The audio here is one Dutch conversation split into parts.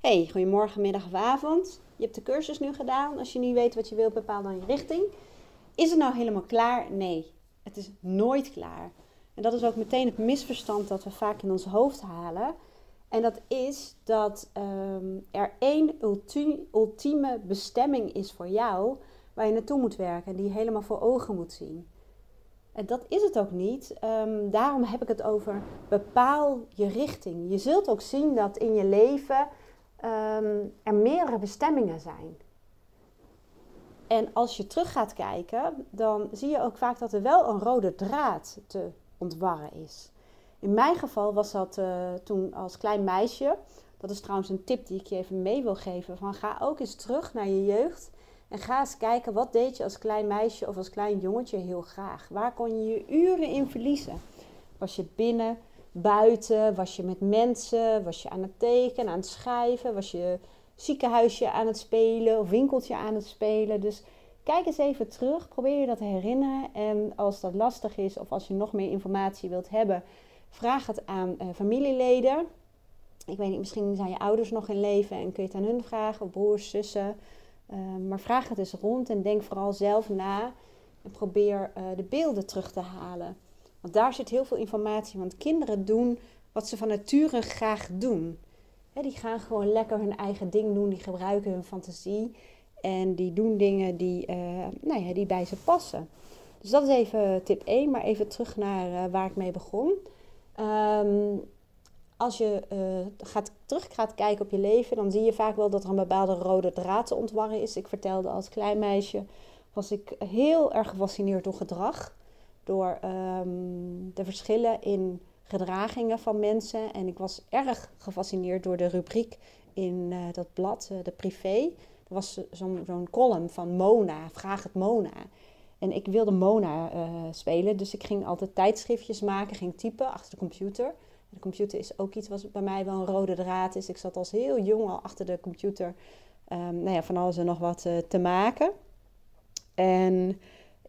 Hey, goedemorgen, middag of avond. Je hebt de cursus nu gedaan. Als je niet weet wat je wilt, bepaal dan je richting. Is het nou helemaal klaar? Nee, het is nooit klaar. En dat is ook meteen het misverstand dat we vaak in ons hoofd halen. En dat is dat ehm, er één ultieme bestemming is voor jou waar je naartoe moet werken en die je helemaal voor ogen moet zien. En dat is het ook niet. Ehm, daarom heb ik het over bepaal je richting. Je zult ook zien dat in je leven um, er meerdere bestemmingen zijn. En als je terug gaat kijken, dan zie je ook vaak dat er wel een rode draad te ontwarren is. In mijn geval was dat uh, toen als klein meisje. Dat is trouwens een tip die ik je even mee wil geven. Van ga ook eens terug naar je jeugd. En ga eens kijken, wat deed je als klein meisje of als klein jongetje heel graag? Waar kon je je uren in verliezen? Was je binnen, buiten? Was je met mensen? Was je aan het tekenen, aan het schrijven? Was je ziekenhuisje aan het spelen of winkeltje aan het spelen? Dus kijk eens even terug, probeer je dat te herinneren. En als dat lastig is of als je nog meer informatie wilt hebben, vraag het aan uh, familieleden. Ik weet niet, misschien zijn je ouders nog in leven en kun je het aan hun vragen, of broers, zussen. Uh, maar vraag het eens rond en denk vooral zelf na en probeer uh, de beelden terug te halen. Want daar zit heel veel informatie. Want kinderen doen wat ze van nature graag doen. die gaan gewoon lekker hun eigen ding doen. Die gebruiken hun fantasie. En die doen dingen die, uh, nou ja, die bij ze passen. Dus dat is even tip 1. Maar even terug naar uh, waar ik mee begon. Um, als je uh, gaat, terug gaat kijken op je leven, dan zie je vaak wel dat er een bepaalde rode draad te ontwarren is. Ik vertelde als klein meisje, was ik heel erg gefascineerd door gedrag door ehm, de verschillen in gedragingen van mensen. En ik was erg gefascineerd door de rubriek in uh, dat blad, uh, de privé. Er was zo'n column van Mona, Vraag het Mona. En ik wilde Mona uh, spelen, dus ik ging altijd tijdschriftjes maken, ging typen achter de computer. De computer is ook iets wat bij mij wel een rode draad is. Ik zat als heel jong al achter de computer um, nou ja, van alles en nog wat te maken. En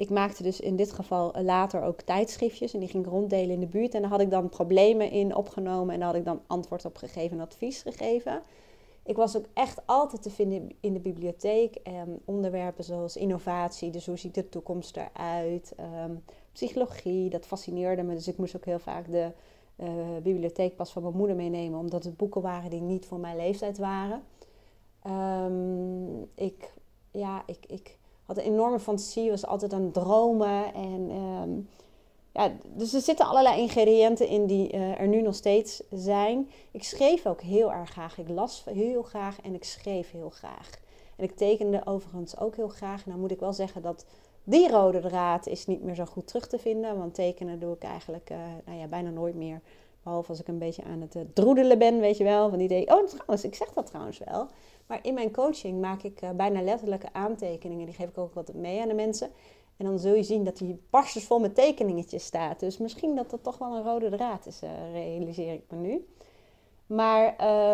ik maakte dus in dit geval later ook tijdschriftjes en die ging ronddelen in de buurt. En daar had ik dan problemen in opgenomen en daar had ik dan antwoord op gegeven en advies gegeven. Ik was ook echt altijd te vinden in de bibliotheek. Um, onderwerpen zoals innovatie, dus hoe ziet de toekomst eruit, um, psychologie, dat fascineerde me. Dus ik moest ook heel vaak de uh, bibliotheekpas van mijn moeder meenemen, omdat het boeken waren die niet voor mijn leeftijd waren. Um, ik, ja, ik, ik had een enorme fantasie, was altijd aan het dromen. En, um, ja, dus er zitten allerlei ingrediënten in die uh, er nu nog steeds zijn. Ik schreef ook heel erg graag. Ik las heel graag en ik schreef heel graag. En ik tekende overigens ook heel graag. Nou moet ik wel zeggen dat die rode draad is niet meer zo goed terug te vinden. Want tekenen doe ik eigenlijk uh, nou ja, bijna nooit meer. Behalve als ik een beetje aan het uh, droedelen ben, weet je wel. Van die idee. Oh, trouwens, ik zeg dat trouwens wel. Maar in mijn coaching maak ik uh, bijna letterlijke aantekeningen. Die geef ik ook wat mee aan de mensen. En dan zul je zien dat die barstjes vol met tekeningetjes staat. Dus misschien dat dat toch wel een rode draad is, uh, realiseer ik me nu. Maar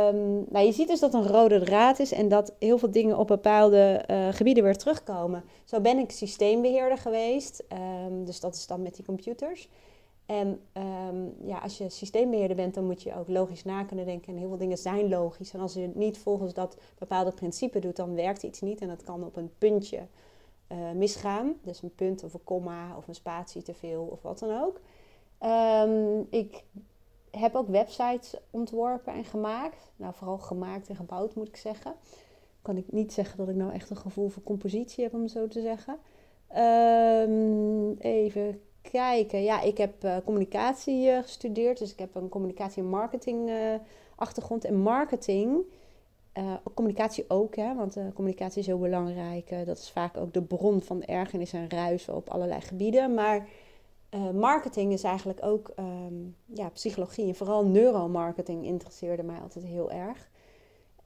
um, nou, je ziet dus dat een rode draad is en dat heel veel dingen op bepaalde uh, gebieden weer terugkomen. Zo ben ik systeembeheerder geweest. Um, dus dat is dan met die computers. En um, ja, als je systeembeheerder bent, dan moet je ook logisch na kunnen denken. En heel veel dingen zijn logisch. En als je het niet volgens dat bepaalde principe doet, dan werkt iets niet. En dat kan op een puntje uh, misgaan. Dus een punt of een komma of een spatie te veel of wat dan ook. Um, ik heb ook websites ontworpen en gemaakt. Nou, vooral gemaakt en gebouwd moet ik zeggen. Kan ik niet zeggen dat ik nou echt een gevoel voor compositie heb, om zo te zeggen. Um, even kijken. Ja, ik heb uh, communicatie uh, gestudeerd. Dus ik heb een communicatie- en marketing uh, achtergrond. En marketing, communicatie ook, hè, want communicatie is heel belangrijk. dat is vaak ook de bron van ergernis en ruis op allerlei gebieden. Maar marketing is eigenlijk ook um, ja, psychologie. En vooral neuromarketing interesseerde mij altijd heel erg.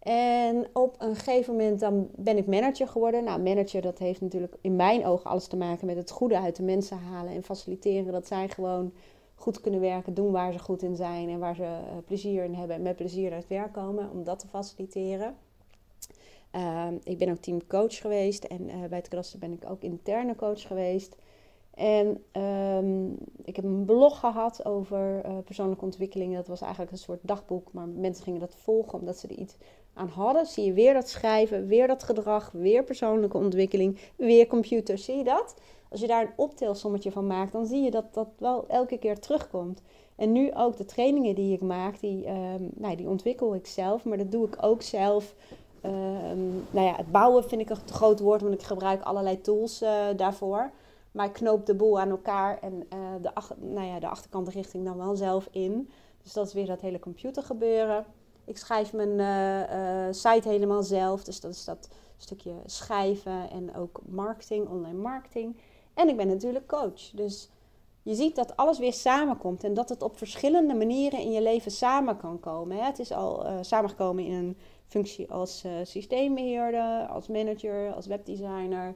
En op een gegeven moment dan ben ik manager geworden. Nou, manager dat heeft natuurlijk in mijn ogen alles te maken met het goede uit de mensen halen en faciliteren. Dat zij gewoon goed kunnen werken, doen waar ze goed in zijn en waar ze uh, plezier in hebben en met plezier het werk komen, om dat te faciliteren. Uh, ik ben ook teamcoach geweest en uh, bij het klasse ben ik ook interne coach geweest. En ehm, ik heb een blog gehad over uh, persoonlijke ontwikkeling. Dat was eigenlijk een soort dagboek, maar mensen gingen dat volgen omdat ze er iets hadden. Zie je weer dat schrijven, weer dat gedrag, weer persoonlijke ontwikkeling, weer computer. Zie je dat? Als je daar een optelsommetje van maakt, dan zie je dat dat wel elke keer terugkomt. En nu ook de trainingen die ik maak, die, um, nou, die ontwikkel ik zelf, maar dat doe ik ook zelf. Um, nou ja, het bouwen vind ik een te groot woord, want ik gebruik allerlei tools uh, daarvoor. Maar ik knoop de boel aan elkaar en uh, de, ach nou ja, de achterkant richting dan wel zelf in. Dus dat is weer dat hele computer gebeuren. Ik schrijf mijn uh, site helemaal zelf. Dus dat is dat stukje schrijven en ook marketing, online marketing. En ik ben natuurlijk coach. Dus je ziet dat alles weer samenkomt en dat het op verschillende manieren in je leven samen kan komen. Hè. Het is al uh, samengekomen in een functie als systeembeheerder, als manager, als webdesigner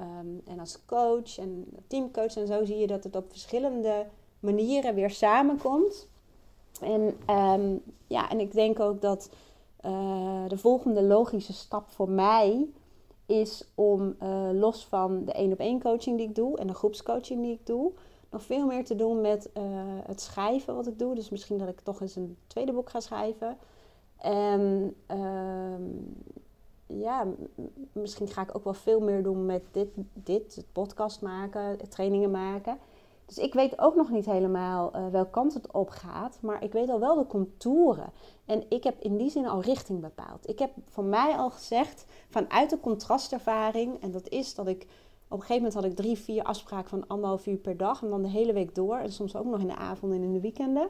um, en als coach en teamcoach. En zo zie je dat het op verschillende manieren weer samenkomt. En, um, ja, en ik denk ook dat uh, de volgende logische stap voor mij is om uh, los van de één op één coaching die ik doe en de groepscoaching die ik doe, nog veel meer te doen met uh, het schrijven wat ik doe. Dus misschien dat ik toch eens een tweede boek ga schrijven. En um, ja, misschien ga ik ook wel veel meer doen met dit, dit het podcast maken, trainingen maken. Dus ik weet ook nog niet helemaal uh, welke kant het op gaat. Maar ik weet al wel de contouren. En ik heb in die zin al richting bepaald. Ik heb voor mij al gezegd, vanuit de contrastervaring... en dat is dat ik... Op een gegeven moment had ik drie, vier afspraken van anderhalf uur per dag. En dan de hele week door. En soms ook nog in de avonden en in de weekenden.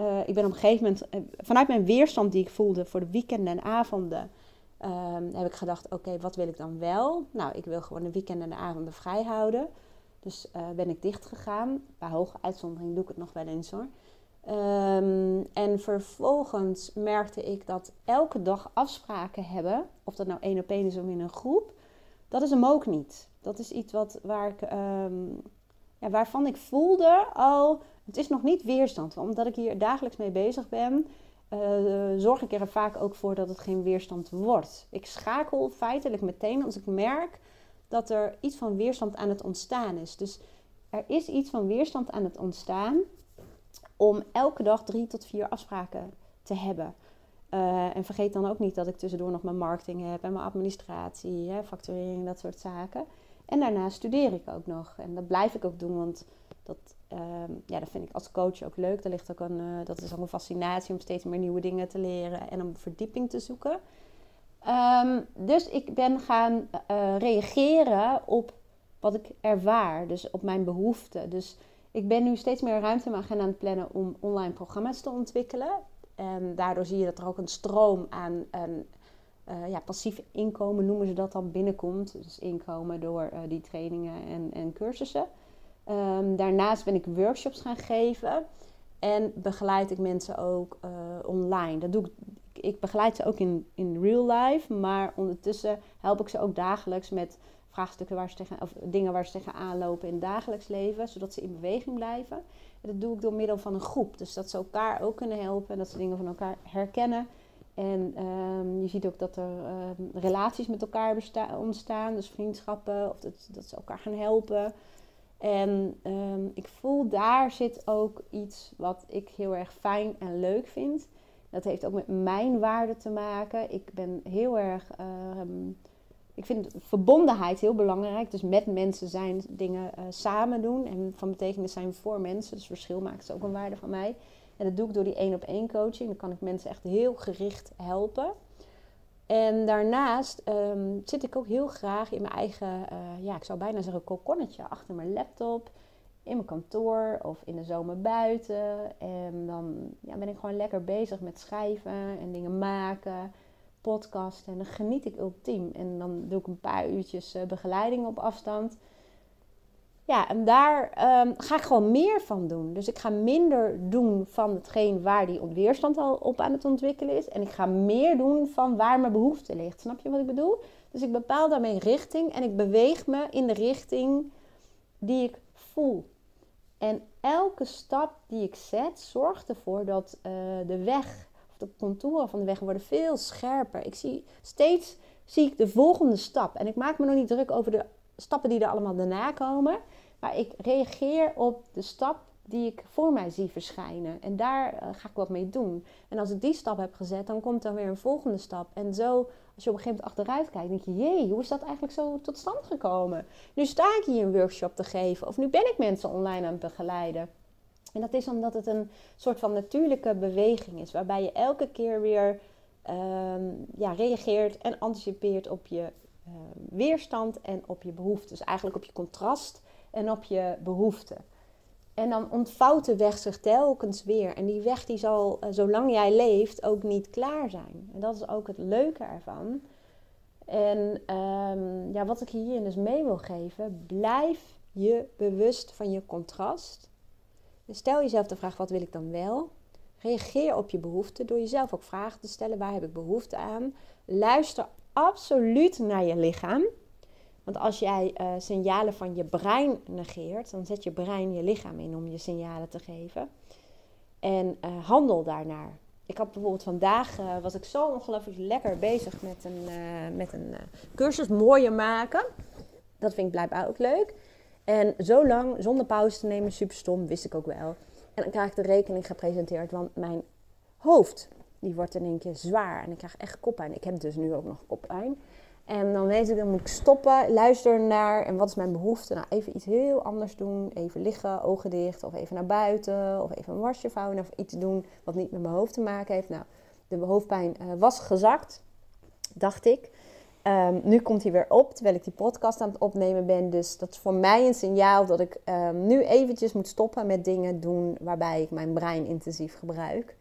Uh, ik ben op een gegeven moment... Uh, vanuit mijn weerstand die ik voelde voor de weekenden en avonden... Um, heb ik gedacht, oké, wat wil ik dan wel? Nou, ik wil gewoon de weekenden en de avonden vrij houden. Dus uh, ben ik dicht gegaan. Bij hoge uitzondering doe ik het nog wel eens hoor. Um, en vervolgens merkte ik dat elke dag afspraken hebben, of dat nou één op één is of in een groep, dat is hem ook niet. Dat is iets wat, waar ik, um, ja, waarvan ik voelde al, het is nog niet weerstand. Omdat ik hier dagelijks mee bezig ben, uh, zorg ik er vaak ook voor dat het geen weerstand wordt. Ik schakel feitelijk meteen als ik merk dat er iets van weerstand aan het ontstaan is. Dus er is iets van weerstand aan het ontstaan om elke dag drie tot vier afspraken te hebben. Uh, en vergeet dan ook niet dat ik tussendoor nog mijn marketing heb en mijn administratie, hè, facturering, dat soort zaken. En daarna studeer ik ook nog. En dat blijf ik ook doen, want dat, uh, ja, dat vind ik als coach ook leuk. Er ligt ook een, uh, dat is ook een fascinatie om steeds meer nieuwe dingen te leren en om verdieping te zoeken. Um, dus ik ben gaan uh, reageren op wat ik ervaar, dus op mijn behoeften. Dus ik ben nu steeds meer ruimte in mijn agenda aan het plannen om online programma's te ontwikkelen. En daardoor zie je dat er ook een stroom aan een, uh, ja, passief inkomen, noemen ze dat dan, binnenkomt. Dus inkomen door uh, die trainingen en, en cursussen. Um, daarnaast ben ik workshops gaan geven. En begeleid ik mensen ook online. Dat doe ik ik begeleid ze ook in, in real life, maar ondertussen help ik ze ook dagelijks met vraagstukken waar ze tegen, of dingen waar ze tegenaan lopen in het dagelijks leven, zodat ze in beweging blijven. En dat doe ik door middel van een groep, dus dat ze elkaar ook kunnen helpen en dat ze dingen van elkaar herkennen. En um, je ziet ook dat er um, relaties met elkaar ontstaan, dus vriendschappen, of dat, ze elkaar gaan helpen. En um, ik voel daar zit ook iets wat ik heel erg fijn en leuk vind. Dat heeft ook met mijn waarde te maken. Ik ben heel erg. Uh, ik vind verbondenheid heel belangrijk. Dus met mensen zijn dingen uh, samen doen. En van betekenis zijn voor mensen. Dus verschil maakt ook een waarde van mij. En dat doe ik door die één op één coaching. Dan kan ik mensen echt heel gericht helpen. En daarnaast um, zit ik ook heel graag in mijn eigen, uh, ja, ik zou bijna zeggen, kokonnetje achter mijn laptop in mijn kantoor of in de zomer buiten. En dan ja, ben ik gewoon lekker bezig met schrijven en dingen maken, podcasten. En dan geniet ik ultiem. En dan doe ik een paar uurtjes uh, begeleiding op afstand. Ja, en daar um, ga ik gewoon meer van doen. Dus ik ga minder doen van hetgeen waar die weerstand al op aan het ontwikkelen is. En ik ga meer doen van waar mijn behoefte ligt. Snap je wat ik bedoel? Dus ik bepaal daarmee richting en ik beweeg me in de richting die ik voel. En elke stap die ik zet zorgt ervoor dat uh, de weg, of de contouren van de weg worden veel scherper. Ik zie steeds zie ik de volgende stap. En ik maak me nog niet druk over de stappen die er allemaal daarna komen. ga ik reageer op de stap die ik voor mij zie verschijnen. En daar eh, ga ik wat mee doen. En als ik die stap heb gezet, dan komt er weer een volgende stap. En zo, als je op een gegeven moment achteruit kijkt, denk je: jee, hoe is dat eigenlijk zo tot stand gekomen? Nu sta ik hier een workshop te geven, of nu ben ik mensen online aan het begeleiden. En dat is omdat het een soort van natuurlijke beweging is, waarbij je elke keer weer ehm, ja, reageert en anticipeert op je ehm, weerstand en op je behoeften. Dus eigenlijk op je contrast en op je behoeften. En dan ontvouwt de weg zich telkens weer. En die weg die zal, uh, zolang jij leeft, ook niet klaar zijn. En dat is ook het leuke ervan. En um, ja, wat ik hierin dus mee wil geven, blijf je bewust van je contrast. Dus stel jezelf de vraag, wat wil ik dan wel? Reageer op je behoeften door jezelf ook vragen te stellen, waar heb ik behoefte aan? Luister absoluut naar je lichaam. Want als jij uh, signalen van je brein negeert, dan zet je brein je lichaam in om je signalen te geven. En uh, handel daarnaar. Ik had bijvoorbeeld vandaag, uh, was ik zo ongelooflijk lekker bezig met een, met een cursus mooier maken. Dat vind ik blijkbaar ook leuk. En zo lang, zonder pauze te nemen, super stom, wist ik ook wel. En dan krijg ik de rekening gepresenteerd, want mijn hoofd, die wordt in één keer zwaar. En ik krijg echt koppijn. Ik heb dus nu ook nog koppijn. En dan weet ik, dan moet ik stoppen, luisteren naar en wat is mijn behoefte. Nou, even iets heel anders doen. Even liggen, ogen dicht, of even naar buiten, of even een wasje vouwen, of iets doen wat niet met mijn hoofd te maken heeft. Nou, de hoofdpijn uh, was gezakt, dacht ik. Um, nu komt hij weer op, terwijl ik die podcast aan het opnemen ben. Dus dat is voor mij een signaal dat ik um, nu eventjes moet stoppen met dingen doen waarbij ik mijn brein intensief gebruik.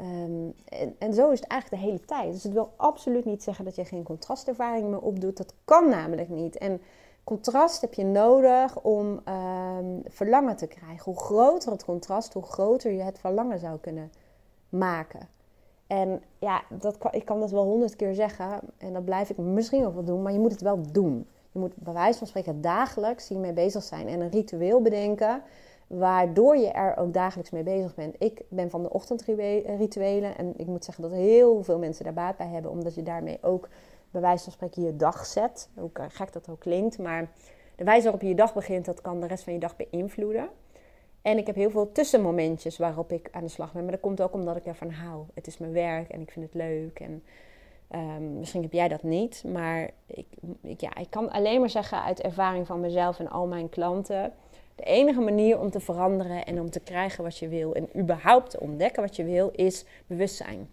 Um, en, en, zo is het eigenlijk de hele tijd. Dus het wil absoluut niet zeggen dat je geen contrastervaring meer opdoet. Dat kan namelijk niet. En contrast heb je nodig om um, verlangen te krijgen. Hoe groter het contrast, hoe groter je het verlangen zou kunnen maken. En ja, dat ik kan dat wel honderd keer zeggen. En dat blijf ik misschien ook wel doen. Maar je moet het wel doen. Je moet bij wijze van spreken dagelijks hiermee bezig zijn. En een ritueel bedenken waardoor je er ook dagelijks mee bezig bent. Ik ben van de ochtendrituelen en ik moet zeggen dat heel veel mensen daar baat bij hebben, omdat je daarmee ook bij wijze van spreken je dag zet. Hoe gek dat ook klinkt, maar de wijze waarop je je dag begint, dat kan de rest van je dag beïnvloeden. En ik heb heel veel tussenmomentjes waarop ik aan de slag ben. Maar dat komt ook omdat ik ervan hou. Het is mijn werk en ik vind het leuk. En um, misschien heb jij dat niet. Maar ik, ik, ja, ik kan alleen maar zeggen uit ervaring van mezelf en al mijn klanten de enige manier om te veranderen en om te krijgen wat je wil en überhaupt te ontdekken wat je wil, is bewustzijn.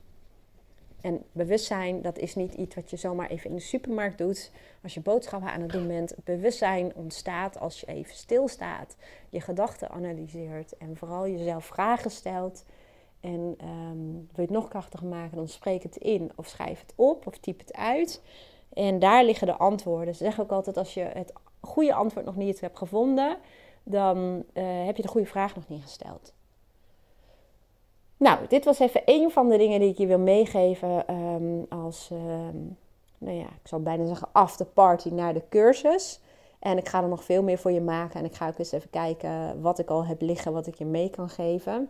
En bewustzijn, dat is niet iets wat je zomaar even in de supermarkt doet. Als je boodschappen aan het doen bent. Bewustzijn ontstaat als je even stilstaat, je gedachten analyseert en vooral jezelf vragen stelt. En um, wil je het nog krachtiger maken, dan spreek het in of schrijf het op of typ het uit. En daar liggen de antwoorden. Ze zeggen ook altijd als je het goede antwoord nog niet hebt gevonden, dan uh, heb je de goede vraag nog niet gesteld. Nou, dit was even een van de dingen die ik je wil meegeven um, als, um, nou ja, ik zal bijna zeggen after party naar de cursus. En ik ga er nog veel meer voor je maken. En ik ga ook eens even kijken wat ik al heb liggen, wat ik je mee kan geven.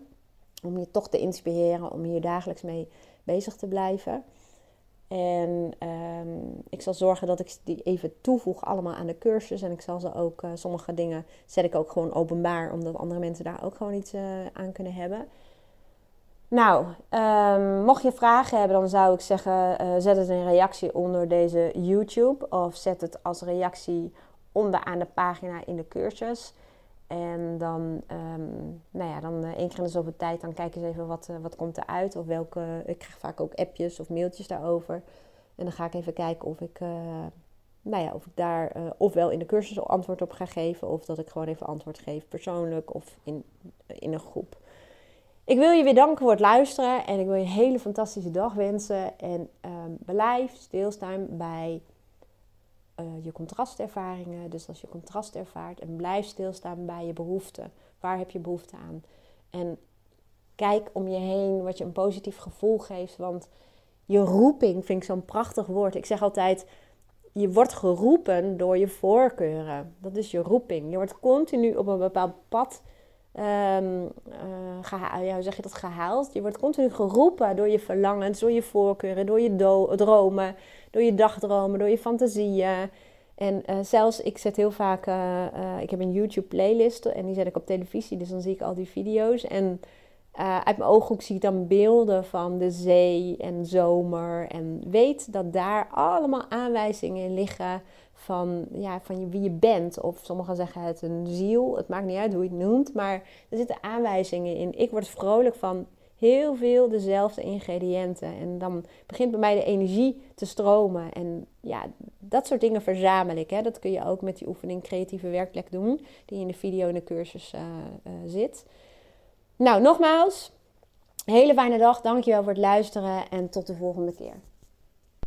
Om je toch te inspireren, om hier dagelijks mee bezig te blijven. En um, ik zal zorgen dat ik die even toevoeg allemaal aan de cursus. En ik zal ze ook, uh, sommige dingen zet ik ook gewoon openbaar, omdat andere mensen daar ook gewoon iets uh, aan kunnen hebben. Nou, um, mocht je vragen hebben, dan zou ik zeggen, uh, zet het een reactie onder deze YouTube. Of zet het als reactie onderaan de pagina in de cursus. En dan, um, nou ja, dan uh, één keer in de zoveel tijd, dan kijk eens even wat, uh, wat komt eruit. Of welke, ik krijg vaak ook appjes of mailtjes daarover. En dan ga ik even kijken of ik, uh, nou ja, of ik daar ofwel in de cursus antwoord op ga geven. Of dat ik gewoon even antwoord geef persoonlijk of in, in een groep. Ik wil je weer danken voor het luisteren. En ik wil je een hele fantastische dag wensen. En um, blijf stilstaan bij uh, je contrastervaringen. Dus als je contrast ervaart en blijf stilstaan bij je behoeften. Waar heb je behoefte aan? En kijk om je heen wat je een positief gevoel geeft. Want je roeping vind ik zo'n prachtig woord. Ik zeg altijd, je wordt geroepen door je voorkeuren. Dat is je roeping. Je wordt continu op een bepaald pad um, uh, ja, zeg je dat, gehaald. Je wordt continu geroepen door je verlangens, door je voorkeuren, door je dromen, door je dagdromen, door je fantasieën. En uh, zelfs, ik zet heel vaak, uh, ik heb een YouTube playlist en die zet ik op televisie, dus dan zie ik al die video's. En uit mijn ooghoek zie ik dan beelden van de zee en zomer. En weet dat daar allemaal aanwijzingen in liggen van, ja, van wie je bent. Of sommigen zeggen het een ziel, het maakt niet uit hoe je het noemt. Maar er zitten aanwijzingen in. Ik word vrolijk van heel veel dezelfde ingrediënten. En dan begint bij mij de energie te stromen. En ja, dat soort dingen verzamel ik. Hè. Dat kun je ook met die oefening creatieve werkplek doen, die in de video en de cursus uh, uh, zit. Nou, nogmaals, hele fijne dag. Dankjewel voor het luisteren en tot de volgende keer.